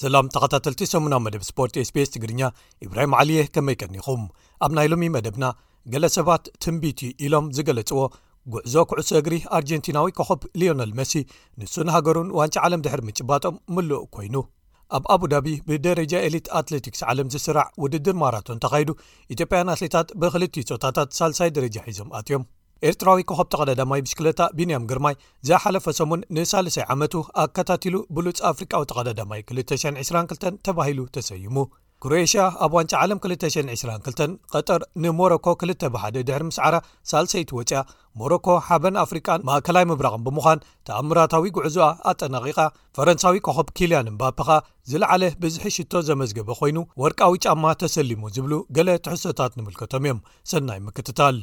ሰላም ተኸታተልቲ ሰሙናዊ መደብ ስፖርት ስቤስ ትግርኛ ኢብራሂም ዓሊየ ከመይ ቀኒኹም ኣብ ናይ ሎሚ መደብና ገለ ሰባት ትንቢቲ ኢሎም ዝገለጽዎ ጉዕዞ ኩዕሶ እግሪ ኣርጀንቲናዊ ኮኾብ ሊዮነል መሲ ንሱን ሃገሩን ዋንጫ ዓለም ድሕሪ ምጭባጦም ምሉእ ኮይኑ ኣብ ኣቡዳቢ ብደረጃ ኤሊት ኣትሌቲክስ ዓለም ዝስራዕ ውድድር ማራቶን ተኻይዱ ኢትዮጵያን ኣትሌታት ብክልትዩ ፆታታት ሳልሳይ ደረጃ ሒዞም ኣትዮም ኤርትራዊ ኮኸብ ተቐዳዳማይ ብሽክለታ ቢንያም ግርማይ ዝሓለፈ ሰሙን ንሳልሳይ ዓመቱ ኣከታቲሉ ብሉፅ ኣፍሪቃዊ ተቐዳዳማይ 222 ተባሂሉ ተሰይሙ ክሮኤሽያ ኣብ ዋንጫ ዓለም 2022 ቐጠር ንሞሮኮ ክልተ ብሓደ ድሕሪ ምስዓራ ሳልሰይቲ ወፂኣ ሞሮኮ ሓበን ኣፍሪቃን ማእከላይ ምብራቕን ብምዃን ተኣምራታዊ ጉዕዞኣ ኣጠናቒቓ ፈረንሳዊ ኮኾብ ኪልያን እምባፔ ኸኣ ዝለዓለ ብዝሒ ሽቶ ዘመዝገበ ኮይኑ ወርቃዊ ጫማ ተሰሊሙ ዝብሉ ገለ ትሕሶታት ንምልከቶም እዮም ሰናይ ምክትታል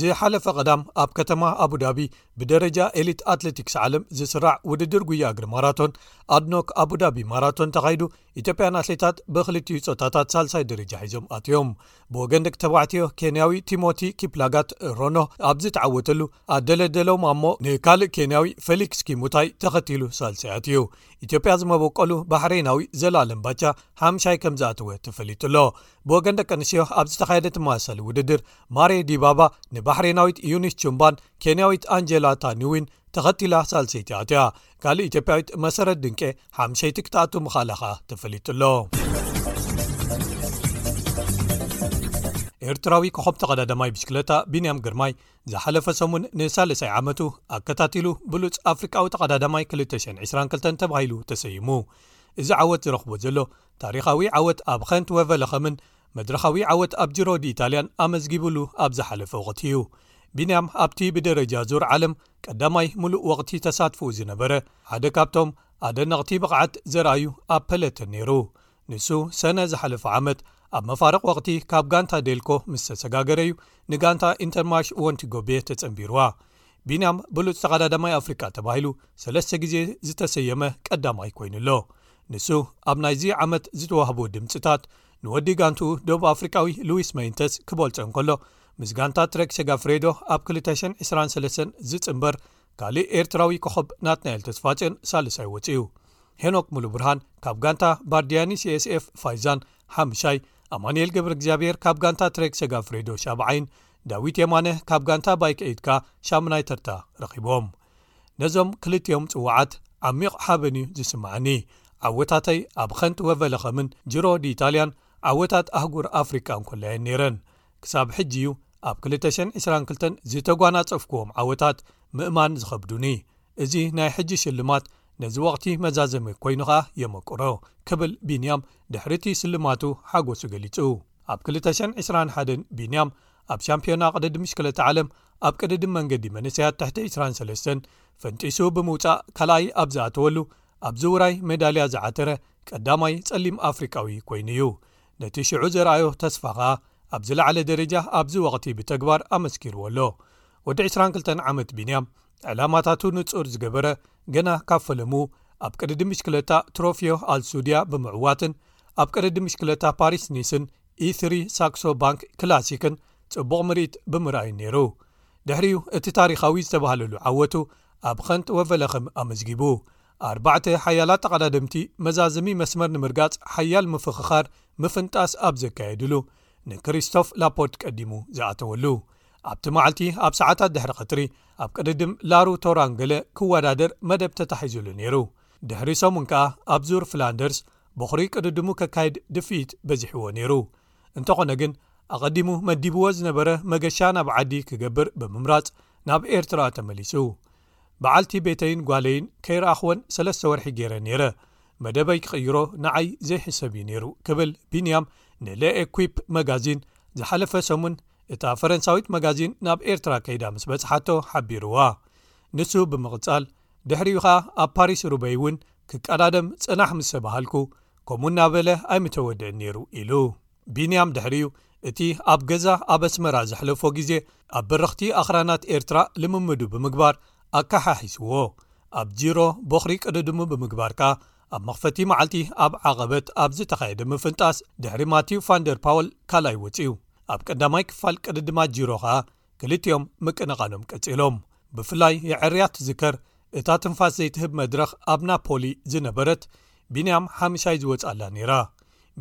ዝሓለፈ ቀዳም ኣብ ከተማ ኣቡዳቢ ብደረጃ ኤሊት ኣትሌቲክስ ዓለም ዝስራዕ ውድድር ጉያ እግሪ ማራቶን ኣድኖክ ኣቡዳቢ ማራቶን ተኻይዱ ኢትዮጵያን ኣትሌታት ብክልትኡ ፆታታት ሳልሳይ ደረጃ ሒዞም ኣትዮም ብወገን ደቂ ተባዕትዮ ኬንያዊ ቲሞቲ ኪፕላጋት ሮኖ ኣብ ዝተዓወተሉ ኣደለደሎም ኣሞ ንካልእ ኬንያዊ ፌሊክስ ኪሙታይ ተኸቲሉ ሳልሳይ ኣትዩ ኢትዮጵያ ዝመበቀሉ ባሕሬናዊ ዘላኣለም ባቻ ሓምሻይ ከም ዝኣተወ ተፈሊጡ ኣሎ ብወገን ደቂ ኣንስዮ ኣብ ዝተኻየደ ትማሳሊ ውድድር ማሬ ዲባባ ንባሕሬናዊት ዩኒስ ቹምባን ኬንያዊት ኣንጀላ ታኒዊን ተኸቲላ ሳልሰይቲ ኣትያ ካልእ ኢትዮጵያዊት መሰረት ድንቄ ሓምሸይቲ ክትኣቱ ምኻላ ኸኣ ተፈሊጡሎ ኤርትራዊ ኮኸብ ተቐዳዳማይ ብሽክለታ ቢንያም ግርማይ ዝሓለፈ ሰሙን ንሳለሳይ ዓመቱ ኣከታቲሉ ብሉፅ ኣፍሪቃዊ ተቐዳዳማይ 222 ተባሂሉ ተሰይሙ እዚ ዓወት ዝረኽቦ ዘሎ ታሪኻዊ ዓወት ኣብ ኸንት ወቨለኸምን መድረኻዊ ዓወት ኣብ ጅሮዲ ኢታልያን ኣመዝጊብሉ ኣብ ዝሓለፈ ወቕቲ እዩ። ቢንያም ኣብቲ ብደረጃ ዙር ዓለም ቀዳማይ ምሉእ ወቕቲ ተሳትፍኡ ዝነበረ ሓደ ካብቶም ኣደነቕቲ ብቕዓት ዘርኣዩ ኣብ ፐለተን ነይሩ። ንሱ ሰነ ዝሓለፈ ዓመት ኣብ መፋርቕ ወቕቲ ካብ ጋንታ ዴልኮ ምስ ተሰጋገረ እዩ ንጋንታ ኢንተርማሽ ወንቲጎቤ ተጸንቢርዋ። ቢንያም ብሉጽ ተቐዳዳማይ ኣፍሪቃ ተባሂሉ ሰለስተ ግዜ ዝተሰየመ ቀዳማይ ኮይኑ ኣሎ። ንሱ ኣብ ናይዚ ዓመት ዝተዋህቦ ድምጽታት ንወዲ ጋንትኡ ደቡብ ኣፍሪቃዊ ሉዊስ መይንተስ ክበልጾ እንከሎ ምስ ጋንታ ትረክ ሸጋፍሬዶ ኣብ 223 ዝጽምበር ካልእ ኤርትራዊ ኮኸብ ናትናኤል ተስፋጽዮን ሳልሳይ ወጽኡ ሄኖክ ሙሉ ብርሃን ካብ ጋንታ ባርድያኒ ሲስኤፍ ፋይዛን ሓሙሻይ ኣማንኤል ገብረ እግዚኣብሔር ካብ ጋንታ ትሬክ ሰጋፍሬዶ ሻብዓይን ዳዊት የማነ ካብ ጋንታ ባይከኢድካ ሻሙናይ ተርታ ረኺቦም ነዞም ክልቲኦም ጽውዓት ዓሚቕ ሓበን እዩ ዝስምዓኒ። ዓወታተይ ኣብ ኸንት ወቨለኸምን ጅሮ ዲኢታልያን ዓወታት ኣህጉር ኣፍሪቃን ኮላየን ነይረን። ክሳብ ሕጂ እዩ ኣብ 2022 ዝተጓናጸፍኩዎም ዓወታት ምእማን ዝኸብዱኒ። እዚ ናይ ሕጂ ሽልማት ነዚ ወቕቲ መዛዘሚ ኮይኑ ኸኣ የመቅሮ ክብል ቢንያም ድሕሪ'ቲ ስልማቱ ሓጎሱ ገሊጹ። ኣብ 2021 ቢንያም ኣብ ሻምፕዮና ቅድድም ብሽክለታ ዓለም ኣብ ቅድድም መንገዲ መንእሰያት ትሕቲ 23 ፈንጢሱ ብምውጻእ ካልኣይ ኣብ ዝኣተወሉ ኣብዚ ውራይ ሜዳልያ ዝዓተረ ቀዳማይ ጸሊም ኣፍሪቃዊ ኮይኑ እዩ ነቲ ሽዑ ዘርኣዮ ተስፋ ከኣ ኣብ ዝለዓለ ደረጃ ኣብዚ ወቕቲ ብተግባር ኣመስኪርዎ ኣሎ ወዲ 22 ዓመት ቢንያም ዕላማታቱ ንጹር ዝገበረ ገና ካብ ፈለሙ ኣብ ቅድዲ ምሽክለታ ትሮፍዮ ኣልሱድያ ብምዕዋትን ኣብ ቅድዲ ምሽክለታ ፓሪስ ኒስን ኢትሪ ሳክሶ ባንክ ክላሲክን ጽቡቕ ምርኢት ብምርኣዩ ነይሩ ድሕሪኡ እቲ ታሪኻዊ ዝተባህለሉ ዓወቱ ኣብ ኸንት ወቨለኸም ኣመዝጊቡ ኣርባዕተ ሓያላት ተቐዳድምቲ መዛዘሚ መስመር ንምርጋጽ ሓያል ምፍኽኻር ምፍንጣስ ኣብ ዘካየድሉ ንክሪስቶፍ ላፖርት ቀዲሙ ዝኣተወሉ ኣብቲ መዓልቲ ኣብ ሰዓታት ድሕሪ ቀትሪ ኣብ ቅድድም ላሩ ቶራንገለ ክወዳደር መደብ ተታሒዙሉ ነይሩ ድሕሪ ሰሙን ከኣ ኣብ ዙር ፍላንደርስ ቦኽሪ ቅድድሙ ከካይድ ድፍኢት በዚሕዎ ነይሩ። እንተኾነ ግን ኣቐዲሙ መዲብዎ ዝነበረ መገሻ ናብ ዓዲ ክገብር ብምምራጽ ናብ ኤርትራ ተመሊሱ። በዓልቲ ቤተይን ጓለይን ከይረኣኹወን ሰለስተ ወርሒ ገይረ ነይረ። መደበይ ክቕይሮ ንዓይ ዘይሕሰብ እዩ ነይሩ ክብል ቢንያም ንለ'ኤኲፕ መጋዚን ዝሓለፈ ሰሙን እታ ፈረንሳዊት መጋዚን ናብ ኤርትራ ከይዳ ምስ በጽሓቶ ሓቢርዋ። ንሱ ብምቕጻል። ድሕሪኡ ኸኣ ኣብ ፓሪስ ሩበይ እውን ክቀዳደም ጽናሕ ምስ ተባሃልኩ ከምኡ እናበለ ኣይምተወደእን ነይሩ ኢሉ። ቢንያም ድሕሪኡ እቲ ኣብ ገዛ ኣብ ኣስመራ ዘሕለፎ ግዜ ኣብ በረኽቲ ኣኽራናት ኤርትራ ልምምዱ ብምግባር ኣከሓሒስዎ። ኣብ ጂሮ ቦኽሪ ቅድድሙ ብምግባር ከኣ ኣብ መኽፈቲ መዓልቲ ኣብ ዓቐበት ኣብ ዝተኻየደ ምፍንጣስ ድሕሪ ማቲው ፋንደርፓወል ካልኣይ ወጺኡ። ኣብ ቀዳማይ ክፋል ቅድድማት ጂሮ ኸኣ ክልቲኦም ምቅንቓኖም ቀጺሎም። ብፍላይ የዐርያት ዝከር እታ ትንፋስ ዘይትህብ መድረኽ ኣብ ናፖሊ ዝነበረት ቢንያም ሓምሻይ ዝወጽኣላ ነይራ።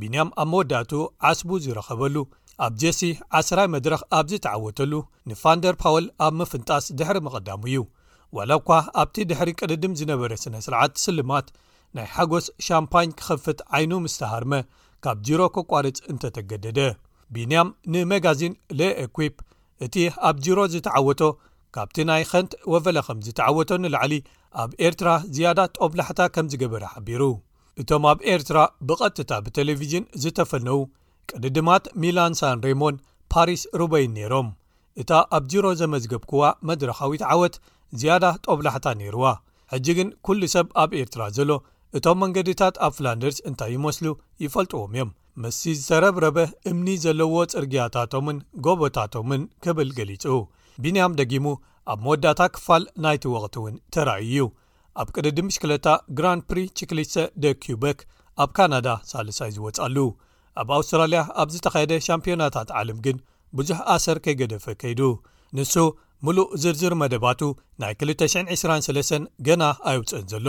ቢንያም ኣብ መወዳእትኡ ዓስቡ ዝረኸበሉ ኣብ ጀሲ ዓስራይ መድረኽ ኣብ ዝተዓወተሉ ንፋንደር ፓወል ኣብ ምፍንጣስ ድሕሪ ምቕዳሙ እዩ። ዋላ እኳ ኣብቲ ድሕሪ ቅድድም ዝነበረ ስነስርዓት ስልማት ናይ ሓጎስ ሻምፓኝ ክኸፍት ዓይኑ ምስተሃርመ ካብ ጂሮ ከቋርጽ እንተተገደደ። ቢንያም ንመጋዚን ለ ኤኲፕ እቲ ኣብ ጂሮ ዝተዓወቶ ካብቲ ናይ ኸንት ወቨለኸም ዝተዓወቶ ንላዕሊ ኣብ ኤርትራ ዝያዳ ጦብላሕታ ከም ዝገበረ ሓቢሩ እቶም ኣብ ኤርትራ ብቐጥታ ብተሌቪዥን ዝተፈነዉ ቅድድማት ሚላን ሳን ሬሞን ፓሪስ ሩበይን ነይሮም እታ ኣብ ጂሮ ዘመዝገብክዋ መድረኻዊት ዓወት ዝያዳ ጦብላሕታ ነይርዋ ሕጂ ግን ኩሉ ሰብ ኣብ ኤርትራ ዘሎ እቶም መንገድታት ኣብ ፍላንደርስ እንታይ ይመስሉ ይፈልጥዎም እዮም ምስዚ ዝተረብረበ እምኒ ዘለዎ ጽርግያታቶምን ጎቦታቶምን ክብል ገሊጹ። ቢንያም ደጊሙ ኣብ መወዳእታ ክፋል ናይቲ ወቕቲ እውን ተራእዩ እዩ። ኣብ ቅድድም ብሽክለታ ግራንድ ፕሪ ቺክሊሰ ደ ኲበክ ኣብ ካናዳ ሳልሳይ ዝወጽኣሉ፣ ኣብ ኣውስትራልያ ኣብ ዝተኻየደ ሻምፕዮናታት ዓለም ግን ብዙሕ ኣሰር ከይገደፈ ከይዱ። ንሱ ምሉእ ዝርዝር መደባቱ ናይ ክልተ ሽሕን ዕስራን ሰለሰን ገና ኣየውጽእን ዘሎ።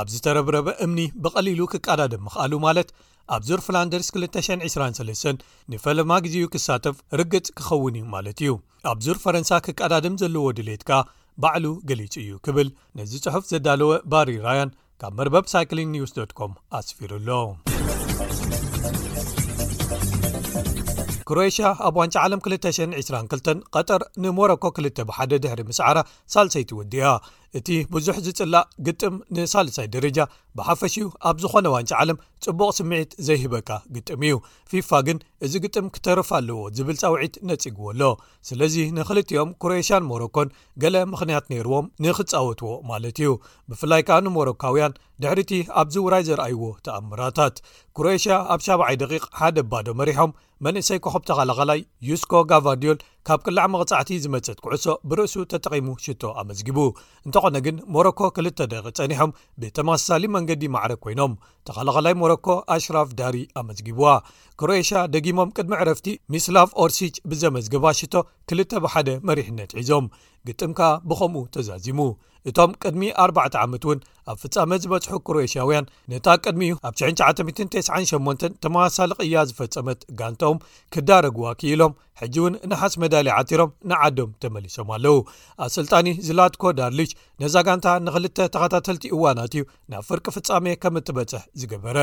ኣብ ዝተረብረበ እምኒ ብቐሊሉ ክቀዳደም ምኽኣሉ ማለት፣ ኣብ ዙር ፍላንደርስ 223 ንፈለማ ግዜኡ ክሳተፍ ርግጽ ክኸውን እዩ ማለት እዩ ኣብ ዙር ፈረንሳ ክቀዳድም ዘለዎ ድሌት ከኣ ባዕሉ ገሊጹ እዩ ክብል ነዚ ጽሑፍ ዘዳለወ ባሪ ራያን ካብ መርበብ ሳይክሊን ኒውስ ኮም ኣስፊሩ ኣሎ ክሮኤሽያ ኣብ ዋንጫ ዓለም 222 ቐጠር ንሞሮኮ 2 ብሓደ ድሕሪ ምስዓራ ሳልሰይቲ ወዲያ እቲ ብዙሕ ዝጽላእ ግጥም ንሳልሳይ ደረጃ ብሓፈሽኡ ኣብ ዝኾነ ዋንጫ ዓለም ጽቡቕ ስምዒት ዘይህበካ ግጥም እዩ ፊፋ ግን እዚ ግጥም ክተርፍ ኣለዎ ዝብል ጻውዒት ነጺግዎ ኣሎ ስለዚ ንክልቲኦም ኩሮኤሽያን ሞሮኮን ገለ ምኽንያት ነይርዎም ንክጻወትዎ ማለት እዩ ብፍላይ ከኣ ንሞሮካውያን ድሕሪ እቲ ኣብዚ ውራይ ዘርኣይዎ ተኣምራታት ኩሮኤሽያ ኣብ ሻብዓይ ደቂቕ ሓደ ባዶ መሪሖም መንእሰይ ኮኸብ ተኻላኻላይ ዩስኮ ጋቫርድዮል ካብ ቅላዕ መቕጻዕቲ ዝመጽት ኩዕሶ ብርእሱ ተጠቒሙ ሽቶ ኣመዝጊቡ እንተኾነ ግን ሞሮኮ ክልተ ደቂ ጸኒሖም ብተመሳሳሊ መንገዲ ማዕረ ኮይኖም ተኸላኸላይ ሞሮኮ ኣሽራፍ ዳሪ ኣመዝጊብዋ ክሮኤሽያ ደጊሞም ቅድሚ ዕረፍቲ ሚስላቭ ኦርሲች ብዘመዝገባ ሽቶ ክልተ ብሓደ መሪሕነት ሒዞም ግጥም ከኣ ብኸምኡ ተዛዚሙ እቶም ቅድሚ 4ርባዕተ ዓመት እውን ኣብ ፍጻመ ዝበጽሑ ክሮኤሽያውያን ነታ ቅድሚ እዩ ኣብ 9998 ተመሳሳሊ ቅያ ዝፈጸመት ጋንታኦም ክዳረግዋ ክኢሎም ሕጂ እውን ነሓስ መዳልያ ዓቲሮም ንዓዶም ተመሊሶም ኣለዉ ኣሰልጣኒ ዝላትኮ ዳርሊች ነዛ ጋንታ ንክልተ ተኸታተልቲ እዋናት እዩ ናብ ፍርቂ ፍጻሜ ከም እትበጽሕ ዝገበረ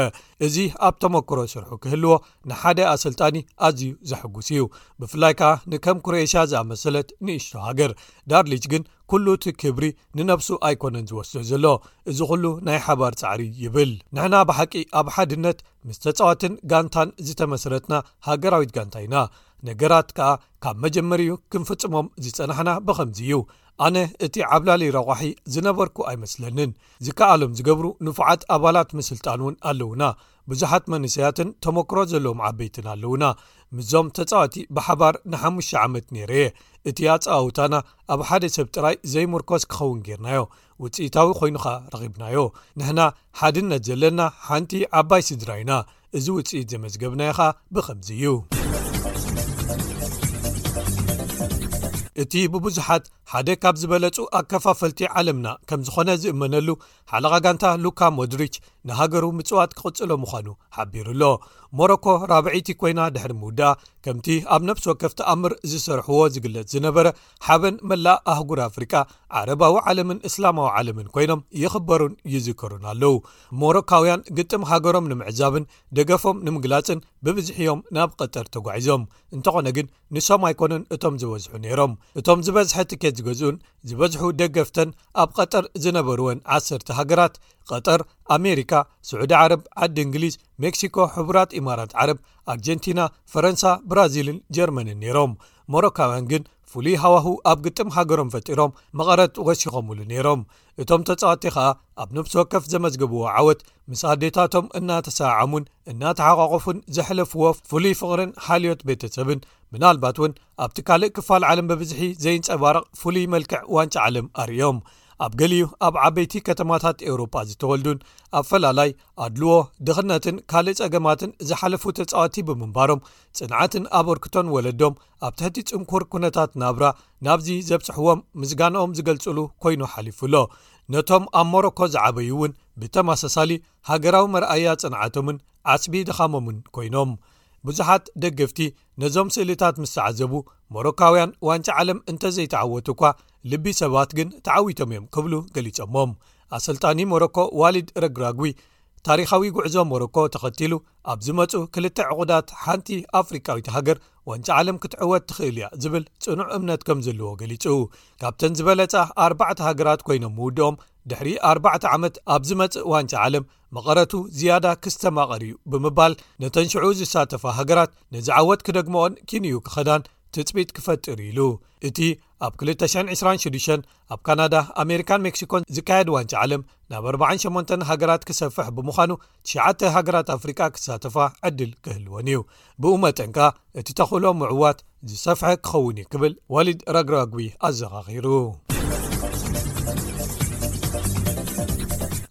እዚ ኣብ ተመክሮ ስርሑ ክህልዎ ንሓደ ኣሰልጣኒ ኣዝዩ ዘሐጉስ እዩ ብፍላይ ከኣ ንከም ኩሮኤሽያ ዝኣመሰለት ንእሽቶ ሃገር ዳርሊች ግን ኩሉ እቲ ክብሪ ንነብሱ ኣይኮነን ዝወስዶ ዘሎ እዚ ኩሉ ናይ ሓባር ፃዕሪ ይብል ንሕና ብሓቂ ኣብ ሓድነት ምስ ተጻዋትን ጋንታን ዝተመስረትና ሃገራዊት ጋንታ ኢና ነገራት ከኣ ካብ መጀመር እዩ ክንፍጽሞም ዝጸናሕና ብኸምዚ እዩ ኣነ እቲ ዓብላሊ ረቋሒ ዝነበርኩ ኣይመስለንን ዝከኣሎም ዝገብሩ ንፉዓት ኣባላት ምስልጣን እውን ኣለውና ብዙሓት መንሰያትን ተመክሮ ዘለዎም ዓበይትን ኣለውና ምስዞም ተፃዋቲ ብሓባር ንሓሙሽተ ዓመት ነይረ እየ እቲ ኣፀዋውታና ኣብ ሓደ ሰብ ጥራይ ዘይምርኮስ ክኸውን ጌርናዮ ውፅኢታዊ ኮይኑካ ረኺብናዮ ንሕና ሓድነት ዘለና ሓንቲ ዓባይ ስድራ ኢና እዚ ውፅኢት ዘመዝገብናዮ ኸ ብኸምዚ እዩ እቲ ብብዙሓት ሓደ ካብ ዝበለፁ ኣከፋፈልቲ ዓለምና ከም ዝኾነ ዝእመነሉ ሓለቓ ጋንታ ሉካ ሞድሪች ንሃገሩ ምፅዋት ክቕፅሎ ምዃኑ ሓቢሩ ኣሎ ሞሮኮ ራብዒቲ ኮይና ድሕሪ ምውዳኣ ከምቲ ኣብ ነብሲ ወከፍ ተኣምር ዝሰርሕዎ ዝግለፅ ዝነበረ ሓበን መላእ ኣህጉር ኣፍሪቃ ዓረባዊ ዓለምን እስላማዊ ዓለምን ኮይኖም ይኽበሩን ይዝከሩን ኣለዉ ሞሮካውያን ግጥም ሃገሮም ንምዕዛብን ደገፎም ንምግላጽን ብብዝሕ እዮም ናብ ቐጠር ተጓዒዞም እንተኾነ ግን ንሶም ኣይኮኑን እቶም ዝበዝሑ ነይሮም እቶም ዝበዝሐ ትኬት ዝገዝኡን ዝበዝሑ ደገፍተን ኣብ ቐጠር ዝነበርወን ዓሰርተ ሃገራት ቐጠር ኣሜሪካ ስዑዲ ዓረብ ዓዲ እንግሊዝ ሜክሲኮ ሕቡራት ኢማራት ዓረብ ኣርጀንቲና ፈረንሳ ብራዚልን ጀርመንን ነይሮም ሞሮካውያን ግን ፍሉይ ሃዋሁ ኣብ ግጥም ሃገሮም ፈጢሮም መቐረት ወሲኾምሉ ነይሮም እቶም ተጻዋቲ ከኣ ኣብ ነብሲ ወከፍ ዘመዝገብዎ ዓወት ምስ ኣዴታቶም እናተሰዓዓሙን እናተሓቋቖፉን ዘሕለፍዎ ፍሉይ ፍቕርን ሓልዮት ቤተሰብን ምናልባት እውን ኣብቲ ካልእ ክፋል ዓለም ብብዝሒ ዘይንጸባርቕ ፍሉይ መልክዕ ዋንጫ ዓለም ኣርእዮም ኣብ ገሊዩ ኣብ ዓበይቲ ከተማታት ኤውሮጳ ዝተወልዱን ኣፈላላይ ኣድልዎ ድኽነትን ካልእ ጸገማትን ዝሓለፉ ተጻዋቲ ብምንባሮም ጽንዓትን ኣበርክቶን ወለዶም ኣብ ትሕቲ ጽንኩር ኩነታት ናብራ ናብዚ ዘብጽሕዎም ምስጋንኦም ዝገልጽሉ ኮይኑ ሓሊፉ ኣሎ ነቶም ኣብ ሞሮኮ ዝዓበዩ እውን ብተመሳሳሊ ሃገራዊ መርኣያ ጽንዓቶምን ዓስቢ ድኻሞምን ኮይኖም ብዙሓት ደገፍቲ ነዞም ስእልታት ምስ ተዓዘቡ ሞሮካውያን ዋንጫ ዓለም እንተዘይተዓወቱ እኳ ልቢ ሰባት ግን ተዓዊቶም እዮም ክብሉ ገሊጾሞም ኣሰልጣኒ ሞሮኮ ዋሊድ ረግራግዊ ታሪኻዊ ጉዕዞ ሞሮኮ ተኸቲሉ ኣብ ዝመፁ ክልተ ዕቑዳት ሓንቲ ኣፍሪካዊት ሃገር ዋንጫ ዓለም ክትዕወት ትኽእል እያ ዝብል ፅኑዕ እምነት ከም ዘለዎ ገሊፁ ካብተን ዝበለፃ ኣርባዕተ ሃገራት ኮይኖም ምውድኦም ድሕሪ ኣርባዕተ ዓመት ኣብ ዝመፅእ ዋንጫ ዓለም መቐረቱ ዝያዳ ክስተማቐር እዩ ብምባል ነተን ሽዑ ዝሳተፋ ሃገራት ነዚ ዓወት ክደግመኦን ኪንዩ ክኸዳን ትፅቢት ክፈጥር ኢሉ እቲ ኣብ 2026 ኣብ ካናዳ፣ ኣሜሪካን ሜክሲኮን ዝካየድ ዋንጫ ዓለም ናብ 48 ሃገራት ክሰፍሕ ብምዃኑ ትሽዓተ ሃገራት ኣፍሪቃ ክሳተፋ ዕድል ክህልወን እዩ። ብኡ መጠን ከኣ እቲ ተኽእሎ ምዕዋት ዝሰፍሐ ክኸውን እዩ ክብል ዋሊድ ረግራግቢ ኣዘኻኺሩ።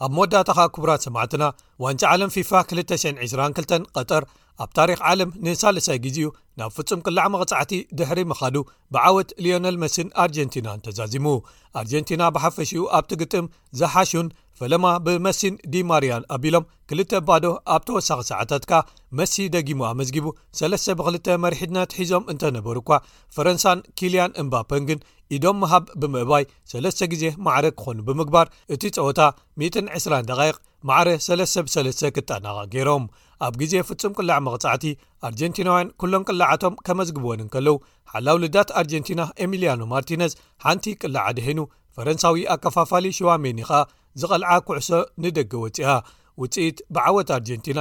ኣብ መወዳእታ ኸኣ ክቡራት ሰማዕትና ዋንጫ ዓለም ፊፋ 222 ቀጠር ኣብ ታሪኽ ዓለም ንሳልሳይ ግዜኡ ናብ ፍጹም ቅላዕ መቕጻዕቲ ድሕሪ ምኻዱ ብዓወት ሊዮነል መሲን ኣርጀንቲናን ተዛዚሙ ኣርጀንቲና ብሓፈሽኡ ኣብቲ ግጥም ዝሓሹን ፈለማ ብመሲን ዲማርያን ኣቢሎም ክልተ ባዶ ኣብ ተወሳኺ ሰዓታት ከኣ መሲ ደጊሙ ኣመዝጊቡ ሰለስተ ብክልተ መርሒትነት ሒዞም እንተነበሩ እኳ ፈረንሳን ኪልያን እምባፐን ግን ኢዶም ምሃብ ብምእባይ ሰለስተ ግዜ ማዕረ ክኾኑ ብምግባር እቲ ጸወታ 120 ደቓይቕ ማዕረ ሰለስተ ብ ሰለስተ ክጠናቐቕ ገይሮም ኣብ ግዜ ፍጹም ቅላዕ መቕጻዕቲ ኣርጀንቲናውያን ኩሎም ቅላዓቶም ከመዝግብወን እንከለዉ ሓላው ልዳት ኣርጀንቲና ኤሚልያኖ ማርቲነዝ ሓንቲ ቅላዕ ኣድሒኑ ፈረንሳዊ ኣከፋፋሊ ሽዋሜኒ ኸኣ ዝቐልዓ ኩዕሶ ንደገ ወጺኣ ውጽኢት ብዓወት ኣርጀንቲና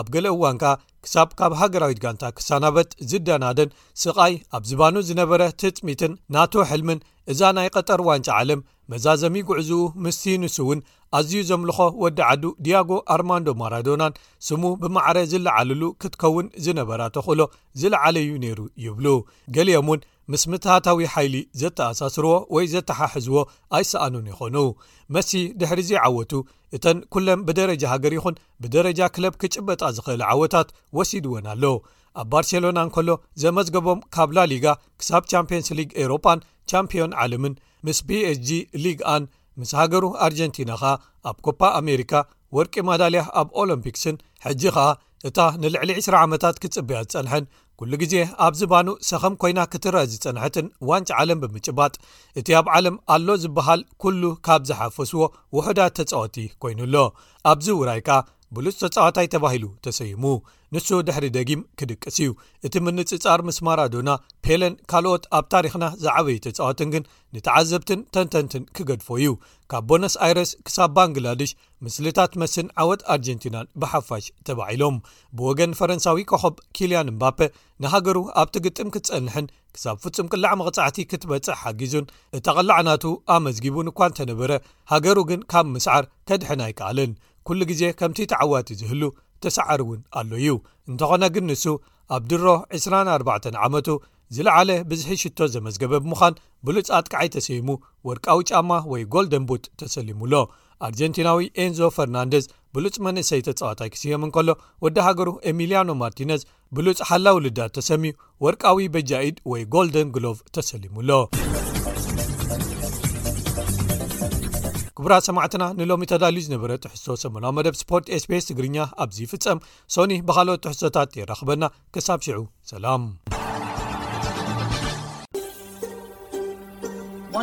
ኣብ ገለ እዋን ከኣ ክሳብ ካብ ሃገራዊት ጋንታ ክሳናበት ዝደናደን ስቓይ ኣብ ዝባኑ ዝነበረ ትጽሚትን ናቱ ሕልምን እዛ ናይ ቐጠር ዋንጫ ዓለም መዛዘሚ ጉዕዝኡ ምስቲ ንሱውን ኣዝዩ ዘምልኾ ወዲ ዓዱ ድያጎ ኣርማንዶ ማራዶናን ስሙ ብማዕረ ዝለዓልሉ ክትከውን ዝነበራ ተኽእሎ ዝለዓለዩ ነይሩ ይብሉ ገሊኦም እውን ምስ ምትሃታዊ ሓይሊ ዘተኣሳስርዎ ወይ ዘተሓሕዝዎ ኣይሰኣኑን ይኾኑ መሲ ድሕሪዚ ዓወቱ እተን ኩለን ብደረጃ ሃገር ይኹን ብደረጃ ክለብ ክጭበጣ ዝኽእላ ዓወታት ወሲድወን ኣሎ። ኣብ ባርሴሎና እንከሎ ዘመዝገቦም ካብ ላሊጋ ክሳብ ቻምፕዮንስ ሊግ ኤውሮጳን ቻምፕዮን ዓለምን ምስ ፒኤስጂ ሊግኣን ምስ ሃገሩ ኣርጀንቲና ከኣ ኣብ ኮፓ ኣሜሪካ ወርቂ ማዳልያ ኣብ ኦሎምፒክስን ሕጂ ከኣ እታ ንልዕሊ ዕስራ ዓመታት ክጽበያ ዝጸንሐን ኩሉ ግዜ ኣብ ዝባኑ ሰኸም ኮይና ክትረኣ ዝጸንሐትን ዋንጫ ዓለም ብምጭባጥ እቲ ኣብ ዓለም ኣሎ ዝበሃል ኩሉ ካብ ዝሓፈስዎ ውሑዳት ተጻወቲ ኮይኑ ኣሎ። ኣብዚ ውራይ ከኣ ብሉጽ ተጻዋታይ ተባሂሉ ተሰይሙ። ንሱ ድሕሪ ደጊም ክድቅስ እዩ። እቲ ምንጽጻር ምስ ማራዶና፣ ፔለን ካልኦት ኣብ ታሪኽና ዝዓበዩ ተጻወትን ግን ንተዓዘብትን ተንተንትን ክገድፎ እዩ። ካብ ቦነስ ኣይረስ ክሳብ ባንግላድሽ ምስልታት መስን ዓወት ኣርጀንቲናን ብሓፋሽ ተባዒሎም። ብወገን ፈረንሳዊ ኮኾብ ኪልያን እምባፐ፣ ንሃገሩ ኣብቲ ግጥም ክትጸንሕን ክሳብ ፍጹም ቅላዕ መቕጻዕቲ ክትበጽሕ ሓጊዙን እታ ቅላዕ ናቱ ኣመዝጊቡን እኳ እንተነበረ ሃገሩ ግን ካብ ምስዓር ከድሕን ኣይከኣለን ኩሉ ግዜ ከምቲ ተዓዋቲ ዝህሉ ተሰዓሪ እውን ኣሎ እዩ እንተኾነ ግን ንሱ ኣብ ድሮ 24 ዓመቱ ዝለዓለ ብዝሒ ሽቶ ዘመዝገበ ብምዃን ብሉጽ ኣጥቃዓይ ተሰይሙ ወርቃዊ ጫማ ወይ ጎልደን ቡት ተሰሊሙ ኣሎ ኣርጀንቲናዊ ኤንዞ ፈርናንደዝ ብሉጽ መንእሰይ ተጻዋታይ ክስየም እንከሎ ወዲ ሃገሩ ኤሚልያኖ ማርቲነዝ ብሉጽ ሓላው ልዳት ተሰምዩ ወርቃዊ በጃኢድ ወይ ጎልደን ግሎቭ ተሰሊሙ ኣሎ ክቡራ ሰማዕትና ንሎሚ ተዳልዩ ዝነበረ ትሕዝቶ ሰሙናዊ መደብ ስፖርት ስቤስ ትግርኛ ኣብዚ ይፍፀም ሶኒ ብካልኦት ትሕዝቶታት የራኽበና ክሳብ ሽዑ ሰላም ፖ